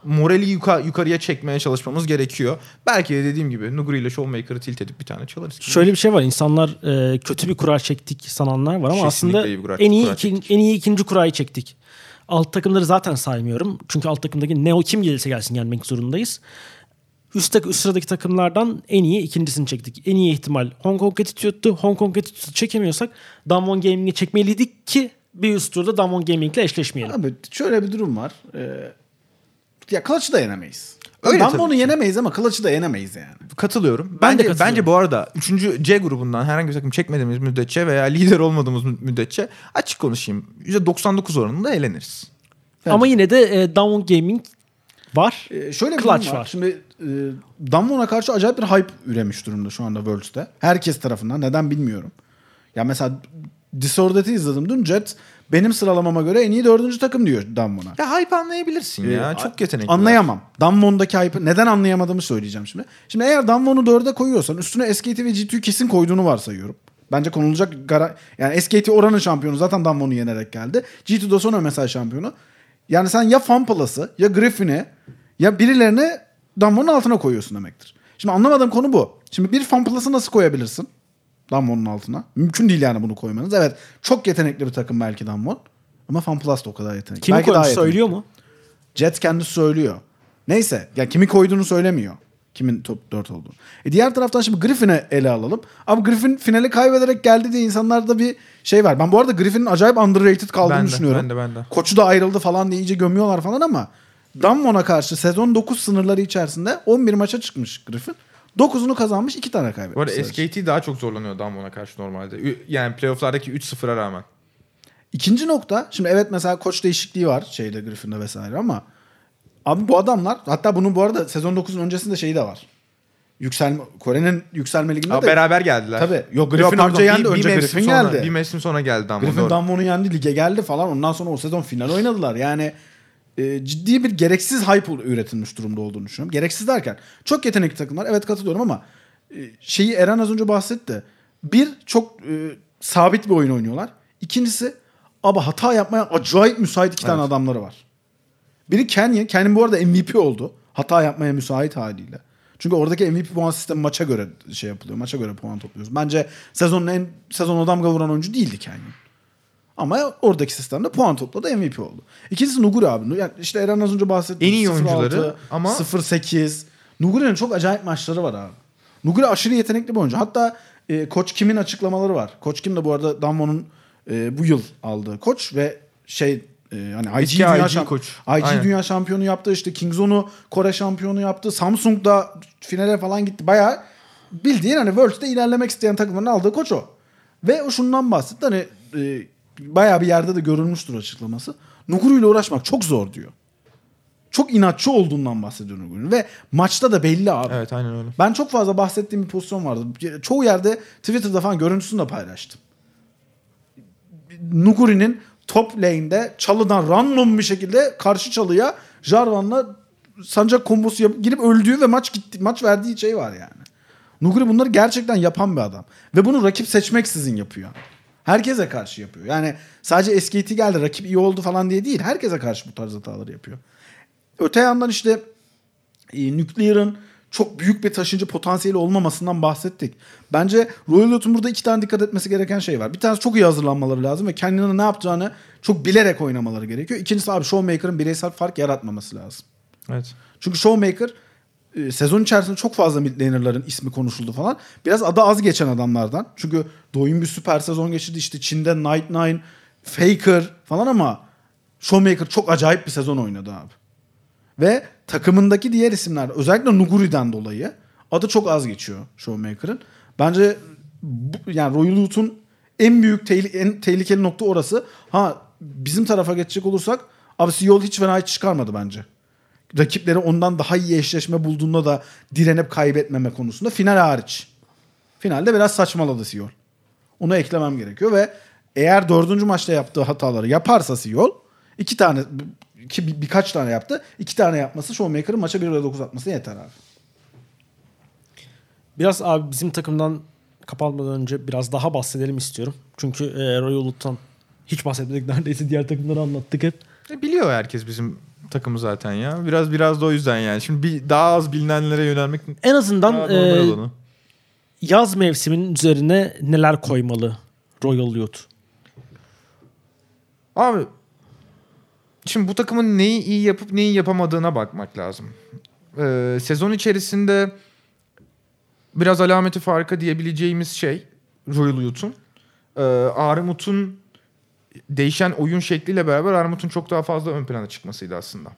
morali yuka- yukarıya çekmeye çalışmamız gerekiyor. Belki de dediğim gibi Nuguri ile Showmaker'ı tilt edip bir tane çalarız. Şöyle bir şey var. İnsanlar e, kötü bir kura çektik sananlar var ama Kesinlikle aslında iyi kura- en iyi kura iki- en iyi ikinci kurayı çektik. Alt takımları zaten saymıyorum. Çünkü alt takımdaki ne o kim gelirse gelsin gelmek zorundayız. Üst, tak- üst sıradaki takımlardan en iyi ikincisini çektik. En iyi ihtimal Hong Kong Attitude'tu. Hong Kong Attitude'u çekemiyorsak Damwon Gaming'i çekmeliydik ki bir üst turda Damwon Gaming'le eşleşmeyelim. Abi şöyle bir durum var. Ee, ya Clutch'ı da yenemeyiz. Öyle ki. yenemeyiz ama Clutch'ı da yenemeyiz yani. Katılıyorum. Ben de Bence, katılıyorum. bence bu arada 3. C grubundan herhangi bir takım çekmediğimiz müddetçe veya lider olmadığımız müddetçe açık konuşayım. %99 oranında eğleniriz. Ama yine de e, Damwon Gaming var. Ee, şöyle bir Clutch var. var. Şimdi e, Damwon'a karşı acayip bir hype üremiş durumda şu anda Worlds'te. Herkes tarafından. Neden bilmiyorum. Ya mesela Disorder'ı izledim dün. Jet benim sıralamama göre en iyi dördüncü takım diyor Damwon'a. Ya hype anlayabilirsin ya. Ee, Çok yetenekli. Anlayamam. Damwon'daki hype'ı neden anlayamadığımı söyleyeceğim şimdi. Şimdi eğer Damwon'u 4'e koyuyorsan üstüne SKT ve G2'yu kesin koyduğunu varsayıyorum. Bence konulacak gara- yani SKT oranın şampiyonu zaten Damwon'u yenerek geldi. G2 da sonra mesela şampiyonu. Yani sen ya Fanpala'sı ya Griffin'i ya birilerini Damwon'un altına koyuyorsun demektir. Şimdi anlamadığım konu bu. Şimdi bir Fanpala'sı nasıl koyabilirsin? Damwon'un altına. Mümkün değil yani bunu koymanız. Evet çok yetenekli bir takım belki Damwon. Ama FanPlus da o kadar yetenekli. Kimi belki daha koymuş söylüyor mu? Jet kendisi söylüyor. Neyse ya kimi koyduğunu söylemiyor. Kimin top 4 olduğunu. E diğer taraftan şimdi Griffin'e ele alalım. Ama Griffin finali kaybederek geldi diye insanlarda bir şey var. Ben bu arada Griffin'in acayip underrated kaldığını Ben de, düşünüyorum. ben de, ben de. Koçu da ayrıldı falan diye iyice gömüyorlar falan ama Damwon'a karşı sezon 9 sınırları içerisinde 11 maça çıkmış Griffin. 9'unu kazanmış 2 tane kaybetmiş. Bu arada. SKT daha çok zorlanıyor Damwon'a karşı normalde. Yani playofflardaki 3-0'a rağmen. İkinci nokta şimdi evet mesela koç değişikliği var şeyde Griffin'de vesaire ama abi bu adamlar hatta bunun bu arada sezon 9'un öncesinde şeyi de var. Yükselme Kore'nin yükselme liginde Ama de beraber geldiler. Tabii. Yok, Yok, Griffin pardon, önce yendi, bir- bir önce mevsim Griffin sonra- geldi. Bir mevsim sonra geldi Damwon. Griffin. Damwon'u yendi lige geldi falan ondan sonra o sezon final oynadılar. Yani e, ciddi bir gereksiz hype üretilmiş durumda olduğunu düşünüyorum. Gereksiz derken çok yetenekli takımlar evet katılıyorum ama e, şeyi Eren az önce bahsetti. Bir çok e, sabit bir oyun oynuyorlar. İkincisi ama hata yapmaya acayip müsait iki tane Evet. adamları var. Biri Kenyon. Kenyon bu arada MVP oldu. Hata yapmaya müsait haliyle. Çünkü oradaki MVP puan sistemi maça göre şey yapılıyor. Maça göre puan topluyoruz. Bence sezonun en sezona damga vuran oyuncu değildi Kenyon. Ama oradaki sistemde puan topladı MVP oldu. İkincisi Nuguri abi. Yani işte Eren az önce bahsetti. En iyi 0-6, oyuncuları ama- 0-8. Nuguri'nin çok acayip maçları var abi. Nuguri aşırı yetenekli bir oyuncu. Hatta e, Koç Kim'in açıklamaları var. Koç Kim de bu arada Damwon'un e, bu yıl aldığı koç ve şey e, hani IG, Dünya, IG şamp- koç. IG Aynen. Dünya şampiyonu yaptı. İşte Kingzone'u Kore şampiyonu yaptı. Samsung da finale falan gitti. Bayağı bildiğin hani Worlds'te ilerlemek isteyen takımların aldığı koç o. Ve o şundan bahsetti. Hani e, bayağı bir yerde de görülmüştür açıklaması. Nuguri ile uğraşmak çok zor diyor. çok inatçı olduğundan bahsediyor Nuguri'nin. Ve maçta da belli abi. Evet aynen öyle. Ben çok fazla bahsettiğim bir pozisyon vardı. Çoğu yerde Twitter'da falan görüntüsünü de paylaştım. Nuguri'nin top lane'de çalıdan random bir şekilde karşı çalıya Jarvan'la sancak kombosu yapıp girip öldüğü ve maç gitti, maç verdiği şey var yani. Nuguri bunları gerçekten yapan bir adam. Ve bunu rakip seçmeksizin yapıyor. Herkese karşı yapıyor. Yani sadece SKT geldi rakip iyi oldu falan diye değil. Herkese karşı bu tarz hataları yapıyor. Öte yandan işte e, Nuclear'ın çok büyük bir taşıyıcı potansiyeli olmamasından bahsettik. Bence Royal Loot'un burada iki tane dikkat etmesi gereken şey var. Bir tanesi çok iyi hazırlanmaları lazım ve kendine ne yapacağını çok bilerek oynamaları gerekiyor. İkincisi abi Showmaker'ın bireysel fark yaratmaması lazım. Evet. Çünkü Showmaker e, sezon içerisinde çok fazla mid laner'ların ismi konuşuldu falan. Biraz adı az geçen adamlardan. Çünkü Doyun bir süper sezon geçirdi. İşte Çin'de Night Nine, Faker falan ama Showmaker çok acayip bir sezon oynadı abi. Ve takımındaki diğer isimler özellikle Nuguri'den dolayı adı çok az geçiyor Showmaker'ın. Bence bu, yani Royal Loot'un en büyük tehli- en tehlikeli nokta orası. Ha bizim tarafa geçecek olursak abi Seoul hiç fena hiç çıkarmadı bence. Rakipleri ondan daha iyi eşleşme bulduğunda da direnip kaybetmeme konusunda final hariç. Finalde biraz saçmaladı Seoul. Onu eklemem gerekiyor ve eğer dördüncü maçta yaptığı hataları yaparsa Seoul iki tane iki, bir- birkaç tane yaptı. iki tane yapması Showmaker'ın maça 1 9 atması yeter abi. Biraz abi bizim takımdan kapatmadan önce biraz daha bahsedelim istiyorum. Çünkü e, Royal Loot'tan hiç bahsetmedik. Neredeyse diğer takımları anlattık hep. E, biliyor herkes bizim takımı zaten ya. Biraz biraz da o yüzden yani. Şimdi bir daha az bilinenlere yönelmek En azından daha e, olanı. yaz mevsiminin üzerine neler koymalı Royal Loot? Abi şimdi bu takımın neyi iyi yapıp neyi yapamadığına bakmak lazım. Ee, sezon içerisinde biraz alameti farkı diyebileceğimiz şey Royal Youth'un. Ee, Armut'un değişen oyun şekliyle beraber Armut'un çok daha fazla ön plana çıkmasıydı aslında.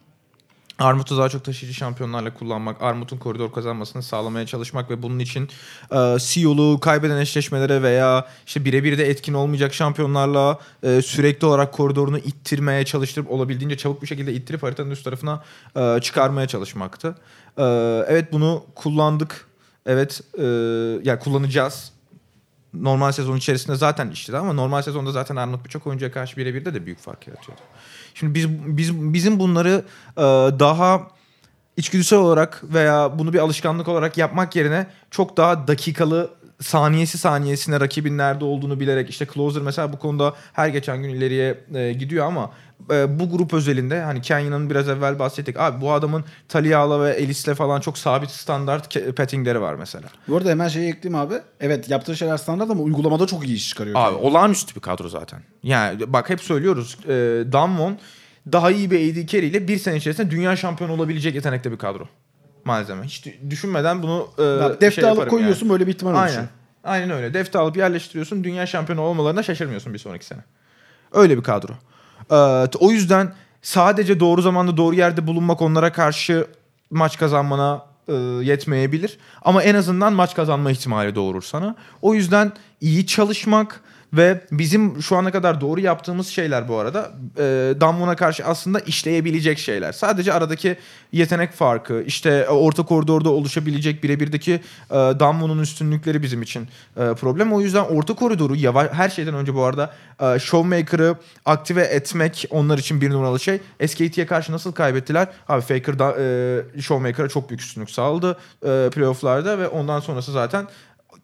Armut'u daha çok taşıyıcı şampiyonlarla kullanmak, Armut'un koridor kazanmasını sağlamaya çalışmak ve bunun için e, CEO'lu kaybeden eşleşmelere veya işte birebir de etkin olmayacak şampiyonlarla e, sürekli olarak koridorunu ittirmeye çalıştırıp olabildiğince çabuk bir şekilde ittirip haritanın üst tarafına e, çıkarmaya çalışmaktı. E, evet bunu kullandık. Evet e, yani kullanacağız normal sezon içerisinde zaten işledi ama normal sezonda zaten Arnold birçok oyuncuya karşı birebir de de büyük fark yaratıyordu. Şimdi biz biz bizim bunları e, daha içgüdüsel olarak veya bunu bir alışkanlık olarak yapmak yerine çok daha dakikalı saniyesi saniyesine rakibin nerede olduğunu bilerek işte Closer mesela bu konuda her geçen gün ileriye e, gidiyor ama e, bu grup özelinde hani Kenya'nın biraz evvel bahsettik. Abi bu adamın Talia'la ve Elis'le falan çok sabit standart pettingleri var mesela. Bu arada hemen şeyi ekleyeyim abi. Evet yaptığı şeyler standart ama uygulamada çok iyi iş çıkarıyor. Abi olağanüstü bir kadro zaten. Yani bak hep söylüyoruz. E, Damwon daha iyi bir AD carry ile bir sene içerisinde dünya şampiyonu olabilecek yetenekte bir kadro. Malzeme. Hiç dü- düşünmeden bunu e, Bak, defte şey alıp koyuyorsun böyle bir ihtimal yani. oluşuyor. Aynen. Aynen öyle. Defte alıp yerleştiriyorsun. Dünya şampiyonu olmalarına şaşırmıyorsun bir sonraki sene. Öyle bir kadro. Ee, o yüzden sadece doğru zamanda doğru yerde bulunmak onlara karşı maç kazanmana e, yetmeyebilir. Ama en azından maç kazanma ihtimali doğurur sana. O yüzden iyi çalışmak ve bizim şu ana kadar doğru yaptığımız şeyler bu arada e, Damwon'a karşı aslında işleyebilecek şeyler. Sadece aradaki yetenek farkı, işte e, orta koridorda oluşabilecek birebirdeki e, Damwon'un üstünlükleri bizim için e, problem. O yüzden orta koridoru yavaş, her şeyden önce bu arada e, Showmaker'ı aktive etmek onlar için bir numaralı şey. SKT'ye karşı nasıl kaybettiler? Abi Faker da, e, Showmaker'a çok büyük üstünlük sağladı e, playoff'larda ve ondan sonrası zaten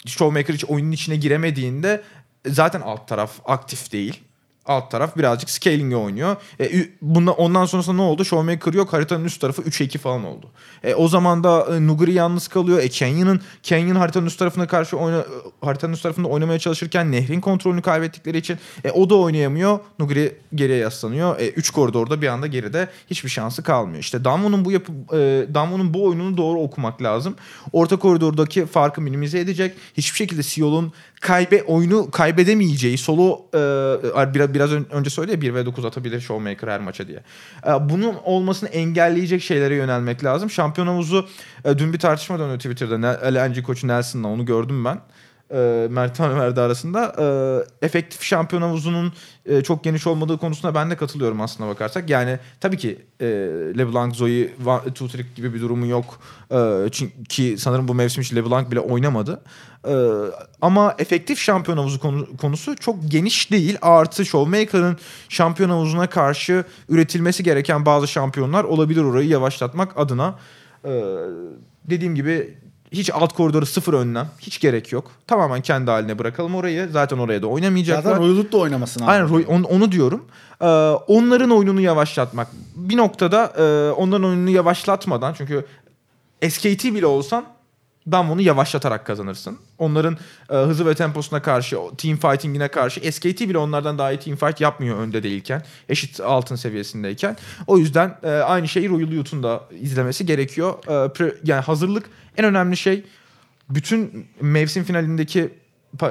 Showmaker hiç oyunun içine giremediğinde zaten alt taraf aktif değil. Alt taraf birazcık scaling'e oynuyor. E, bunda, ondan sonrasında ne oldu? Showmaker yok. Haritanın üst tarafı 3'e 2 falan oldu. E, o zaman da e, Nuguri yalnız kalıyor. E, Kenyon'ın Kenyon haritanın üst tarafına karşı oyna, haritanın üst tarafında oynamaya çalışırken Nehrin kontrolünü kaybettikleri için e, o da oynayamıyor. Nuguri geriye yaslanıyor. 3 koridorda bir anda geride hiçbir şansı kalmıyor. İşte Damwon'un bu yapı e, Damwon'un bu oyununu doğru okumak lazım. Orta koridordaki farkı minimize edecek. Hiçbir şekilde Seoul'un kaybe oyunu kaybedemeyeceği solo e, biraz biraz ön- önce söyledi ya 1 ve 9 atabilir Showmaker her maça diye. E, bunun olmasını engelleyecek şeylere yönelmek lazım. Şampiyon havuzu e, dün bir tartışma döndü Twitter'da. LNG koçu Nelson'la onu gördüm ben. E, Mert Tanrıverdi arasında. E, efektif şampiyon havuzunun e, çok geniş olmadığı konusunda ben de katılıyorum aslına bakarsak. Yani tabii ki e, LeBlanc, Zoe, Tutrick gibi bir durumu yok. E, çünkü sanırım bu mevsim için LeBlanc bile oynamadı. E, ama efektif şampiyon havuzu konu, konusu çok geniş değil. Artı Showmaker'ın şampiyon havuzuna karşı üretilmesi gereken bazı şampiyonlar olabilir orayı yavaşlatmak adına. E, dediğim gibi hiç alt koridoru sıfır önlem. Hiç gerek yok. Tamamen kendi haline bırakalım orayı. Zaten oraya da oynamayacaklar. Zaten Roylut da oynamasın abi. Aynen Roy, on, onu diyorum. Ee, onların oyununu yavaşlatmak. Bir noktada e, onların oyununu yavaşlatmadan çünkü SKT bile olsan Damwon'u yavaşlatarak kazanırsın. Onların e, hızı ve temposuna karşı, team fighting'ine karşı SKT bile onlardan daha iyi team fight yapmıyor önde değilken. Eşit altın seviyesindeyken. O yüzden e, aynı şeyi Royal Youth'un da izlemesi gerekiyor. E, pre, yani hazırlık en önemli şey bütün mevsim finalindeki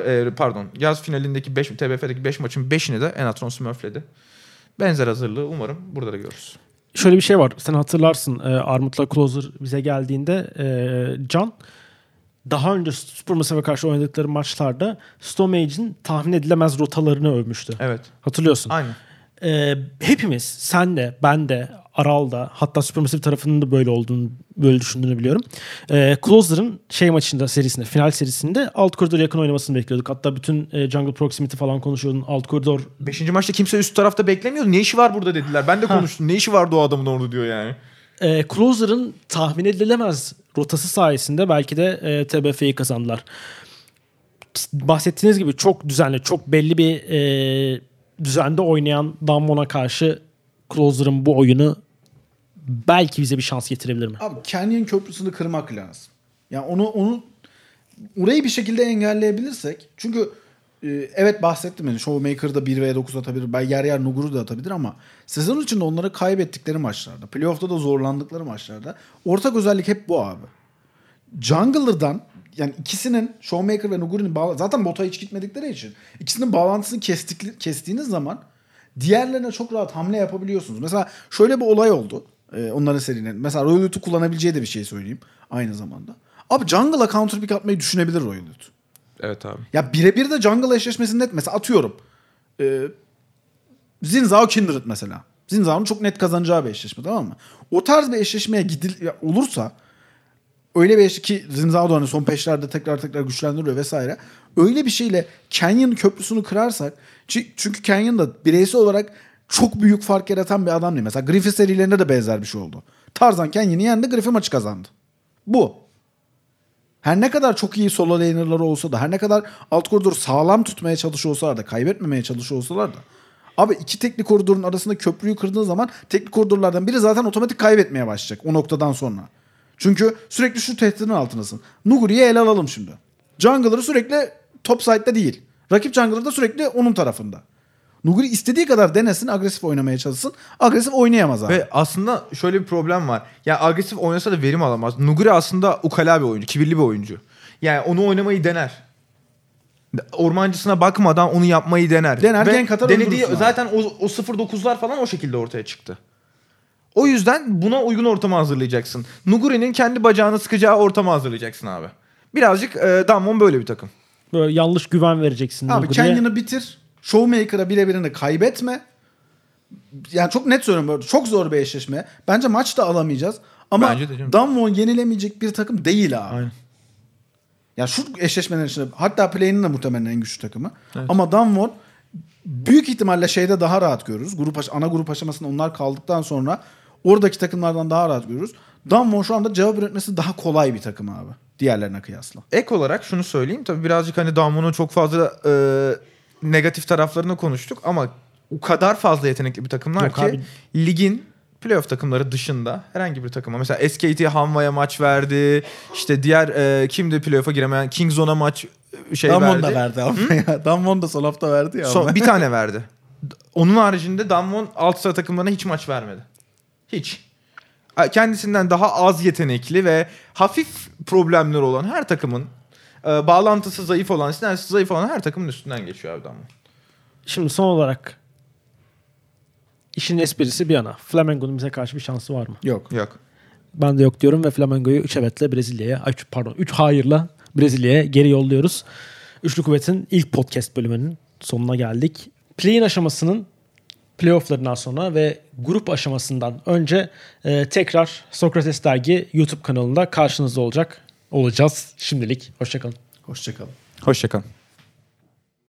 e, pardon yaz finalindeki 5 TBF'deki 5 maçın 5'ini de Enatron smurfledi. Benzer hazırlığı umarım burada da görürüz. Şöyle bir şey var. Sen hatırlarsın e, Armut'la Closer bize geldiğinde e, Can daha önce Supermassive'e karşı oynadıkları maçlarda Stomage'in tahmin edilemez rotalarını övmüştü. Evet. Hatırlıyorsun. Aynen. Ee, hepimiz, sen de, ben de, Aral da, hatta Supermassive tarafının da böyle olduğunu, böyle düşündüğünü biliyorum. Ee, Closer'ın şey maçında serisinde, final serisinde alt koridor yakın oynamasını bekliyorduk. Hatta bütün e, jungle proximity falan konuşuyordun. Alt koridor... Beşinci maçta kimse üst tarafta beklemiyordu. Ne işi var burada dediler. Ben de konuştum. ne işi vardı o adamın orada diyor yani. Ee, Closer'ın tahmin edilemez rotası sayesinde belki de e, TBF'yi kazandılar. Bahsettiğiniz gibi çok düzenli, çok belli bir e, düzende oynayan Damwon'a karşı Closer'ın bu oyunu belki bize bir şans getirebilir mi? Abi Canyon köprüsünü kırmak lazım. Yani onu onu orayı bir şekilde engelleyebilirsek çünkü e, evet bahsettim yani Showmaker'da 1v9 atabilir. Ben yer yer Nugur'u da atabilir ama sezon içinde onları kaybettikleri maçlarda, playoff'ta da zorlandıkları maçlarda ortak özellik hep bu abi. Jungler'dan yani ikisinin Showmaker ve Nuguri'nin bağla- zaten bota hiç gitmedikleri için ikisinin bağlantısını kestik, kestiğiniz zaman diğerlerine çok rahat hamle yapabiliyorsunuz. Mesela şöyle bir olay oldu. Ee, onların serinin. Mesela Royal Youth'u kullanabileceği de bir şey söyleyeyim aynı zamanda. Abi jungle'a counter pick atmayı düşünebilir Royal Youth. Evet abi. Ya birebir de jungle eşleşmesini net mesela atıyorum. Ee, Zinzao Kindred mesela. Zinzao'nun çok net kazanacağı bir eşleşme tamam mı? O tarz bir eşleşmeye gidil olursa öyle bir eşleşme ki Zinzao da hani son peşlerde tekrar tekrar güçlendiriyor vesaire. Öyle bir şeyle Canyon köprüsünü kırarsak çü- çünkü Canyon da bireysel olarak çok büyük fark yaratan bir adam değil. Mesela Griffith serilerinde de benzer bir şey oldu. Tarzan Canyon'ı yendi Griffith maçı kazandı. Bu. Her ne kadar çok iyi solo laner'ları olsa da her ne kadar alt koridoru sağlam tutmaya çalışıyor olsalar da kaybetmemeye çalışıyor olsalar da abi iki teknik koridorun arasında köprüyü kırdığın zaman teknik koridorlardan biri zaten otomatik kaybetmeye başlayacak o noktadan sonra. Çünkü sürekli şu tehditin altındasın. Nuguri'yi ele alalım şimdi. Jungler'ı sürekli top side'da değil. Rakip jungler da sürekli onun tarafında. Nuguri istediği kadar denesin, agresif oynamaya çalışsın. Agresif oynayamaz abi. Ve aslında şöyle bir problem var. Ya agresif oynasa da verim alamaz. Nuguri aslında ukala bir oyuncu, kibirli bir oyuncu. Yani onu oynamayı dener. Ormancısına bakmadan onu yapmayı dener. Dener, Ve gank atar, denediği zaten o, o 0-9'lar falan o şekilde ortaya çıktı. O yüzden buna uygun ortamı hazırlayacaksın. Nuguri'nin kendi bacağını sıkacağı ortamı hazırlayacaksın abi. Birazcık e, Damwon böyle bir takım. Böyle yanlış güven vereceksin. Abi Nuguri'ye. Canyon'ı bitir. Showmaker'a birebirini kaybetme. Yani çok net söylüyorum. böyle Çok zor bir eşleşme. Bence maç da alamayacağız. Ama Bence de canım. Damwon yenilemeyecek bir takım değil abi. Aynen. Ya şu eşleşmelerin içinde hatta play'inin de muhtemelen en güçlü takımı. Ama Damwon büyük ihtimalle şeyde daha rahat görürüz. Grup aş- ana grup aşamasında onlar kaldıktan sonra oradaki takımlardan daha rahat görürüz. Damwon şu anda cevap üretmesi daha kolay bir takım abi. Diğerlerine kıyasla. Ek olarak şunu söyleyeyim. Tabii birazcık hani Damwon'un çok fazla e, negatif taraflarını konuştuk ama o kadar fazla yetenekli bir takımlar Yok ki abi. ligin playoff takımları dışında herhangi bir takıma mesela SKT Hanwa'ya maç verdi. İşte diğer e, kimdi playoff'a giremeyen Kingzone'a maç e, şey Damwon verdi. da verdi ama ya. Damwon da son hafta verdi ya. Son- bir tane verdi. Onun haricinde Damwon alt sıra takımlarına hiç maç vermedi. Hiç. Kendisinden daha az yetenekli ve hafif problemler olan her takımın e, bağlantısı zayıf olan, sinerjisi zayıf olan her takımın üstünden geçiyor Damwon. Şimdi son olarak işin esprisi bir yana. Flamengo'nun bize karşı bir şansı var mı? Yok. Yok. Ben de yok diyorum ve Flamengo'yu 3 evetle Brezilya'ya, ay, pardon 3 hayırla Brezilya'ya geri yolluyoruz. Üçlü Kuvvet'in ilk podcast bölümünün sonuna geldik. Play-in aşamasının playofflarından sonra ve grup aşamasından önce e, tekrar Sokrates Dergi YouTube kanalında karşınızda olacak olacağız. Şimdilik hoşçakalın. Hoşçakalın. Hoşçakalın.